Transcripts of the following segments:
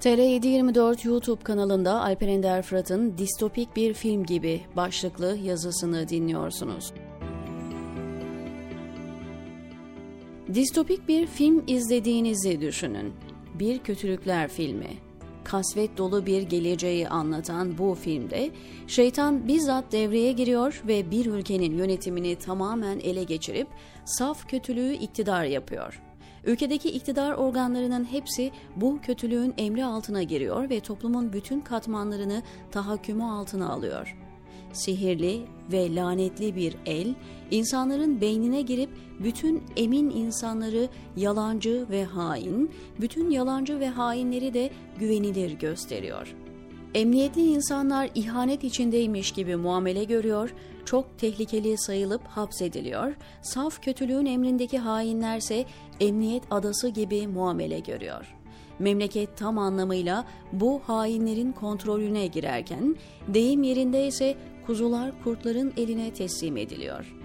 TR724 YouTube kanalında Alper Ender Fırat'ın distopik bir film gibi başlıklı yazısını dinliyorsunuz. Distopik bir film izlediğinizi düşünün. Bir kötülükler filmi. Kasvet dolu bir geleceği anlatan bu filmde şeytan bizzat devreye giriyor ve bir ülkenin yönetimini tamamen ele geçirip saf kötülüğü iktidar yapıyor. Ülkedeki iktidar organlarının hepsi bu kötülüğün emri altına giriyor ve toplumun bütün katmanlarını tahakkümü altına alıyor. Sihirli ve lanetli bir el, insanların beynine girip bütün emin insanları yalancı ve hain, bütün yalancı ve hainleri de güvenilir gösteriyor.'' Emniyetli insanlar ihanet içindeymiş gibi muamele görüyor, çok tehlikeli sayılıp hapsediliyor, saf kötülüğün emrindeki hainlerse emniyet adası gibi muamele görüyor. Memleket tam anlamıyla bu hainlerin kontrolüne girerken, deyim yerinde ise kuzular kurtların eline teslim ediliyor.''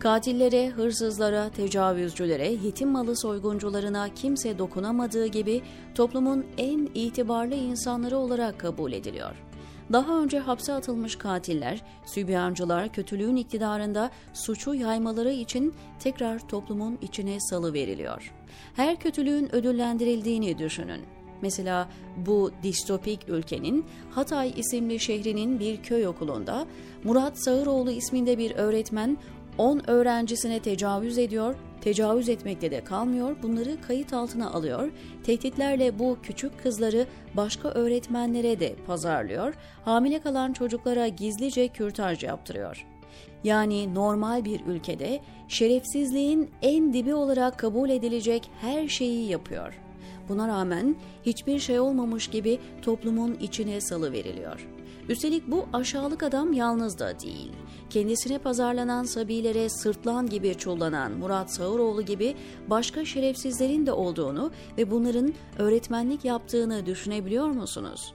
Katillere, hırsızlara, tecavüzcülere, yetim malı soyguncularına kimse dokunamadığı gibi toplumun en itibarlı insanları olarak kabul ediliyor. Daha önce hapse atılmış katiller, sübyancılar kötülüğün iktidarında suçu yaymaları için tekrar toplumun içine salı veriliyor. Her kötülüğün ödüllendirildiğini düşünün. Mesela bu distopik ülkenin Hatay isimli şehrinin bir köy okulunda Murat Sağıroğlu isminde bir öğretmen 10 öğrencisine tecavüz ediyor, tecavüz etmekte de kalmıyor, bunları kayıt altına alıyor, tehditlerle bu küçük kızları başka öğretmenlere de pazarlıyor, hamile kalan çocuklara gizlice kürtaj yaptırıyor. Yani normal bir ülkede şerefsizliğin en dibi olarak kabul edilecek her şeyi yapıyor. Buna rağmen hiçbir şey olmamış gibi toplumun içine salı veriliyor. Üstelik bu aşağılık adam yalnız da değil. Kendisine pazarlanan sabilere sırtlan gibi çullanan Murat Sağıroğlu gibi başka şerefsizlerin de olduğunu ve bunların öğretmenlik yaptığını düşünebiliyor musunuz?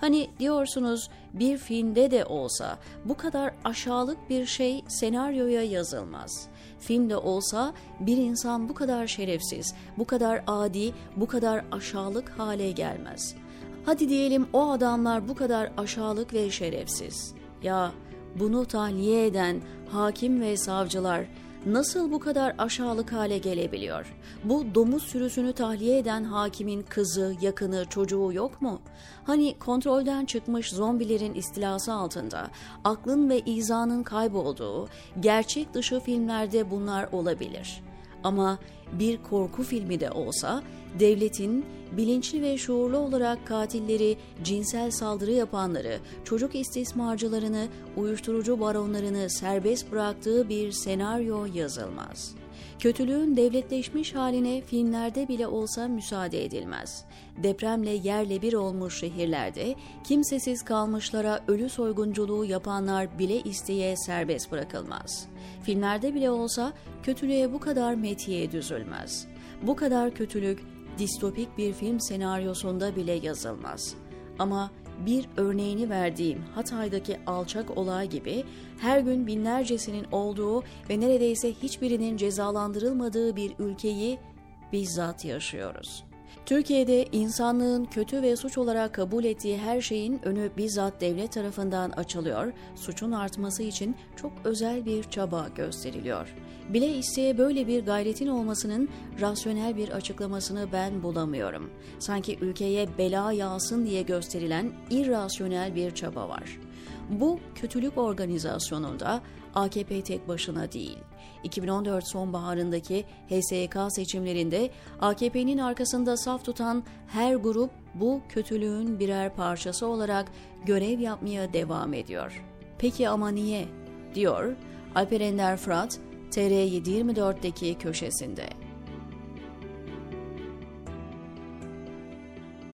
Hani diyorsunuz bir filmde de olsa bu kadar aşağılık bir şey senaryoya yazılmaz. Filmde olsa bir insan bu kadar şerefsiz, bu kadar adi, bu kadar aşağılık hale gelmez. Hadi diyelim o adamlar bu kadar aşağılık ve şerefsiz. Ya bunu tahliye eden hakim ve savcılar nasıl bu kadar aşağılık hale gelebiliyor? Bu domuz sürüsünü tahliye eden hakimin kızı, yakını, çocuğu yok mu? Hani kontrolden çıkmış zombilerin istilası altında aklın ve izanın kaybolduğu gerçek dışı filmlerde bunlar olabilir. Ama bir korku filmi de olsa devletin bilinçli ve şuurlu olarak katilleri, cinsel saldırı yapanları, çocuk istismarcılarını, uyuşturucu baronlarını serbest bıraktığı bir senaryo yazılmaz. Kötülüğün devletleşmiş haline filmlerde bile olsa müsaade edilmez. Depremle yerle bir olmuş şehirlerde kimsesiz kalmışlara ölü soygunculuğu yapanlar bile isteye serbest bırakılmaz. Filmlerde bile olsa kötülüğe bu kadar metiye düzülmez. Bu kadar kötülük distopik bir film senaryosunda bile yazılmaz. Ama bir örneğini verdiğim Hatay'daki alçak olay gibi her gün binlercesinin olduğu ve neredeyse hiçbirinin cezalandırılmadığı bir ülkeyi bizzat yaşıyoruz. Türkiye'de insanlığın kötü ve suç olarak kabul ettiği her şeyin önü bizzat devlet tarafından açılıyor, suçun artması için çok özel bir çaba gösteriliyor. Bile isteye böyle bir gayretin olmasının rasyonel bir açıklamasını ben bulamıyorum. Sanki ülkeye bela yağsın diye gösterilen irrasyonel bir çaba var. Bu kötülük organizasyonunda AKP tek başına değil. 2014 sonbaharındaki HSYK seçimlerinde AKP'nin arkasında saf tutan her grup bu kötülüğün birer parçası olarak görev yapmaya devam ediyor. Peki ama niye? diyor Alper Ender Fırat TR724'deki köşesinde.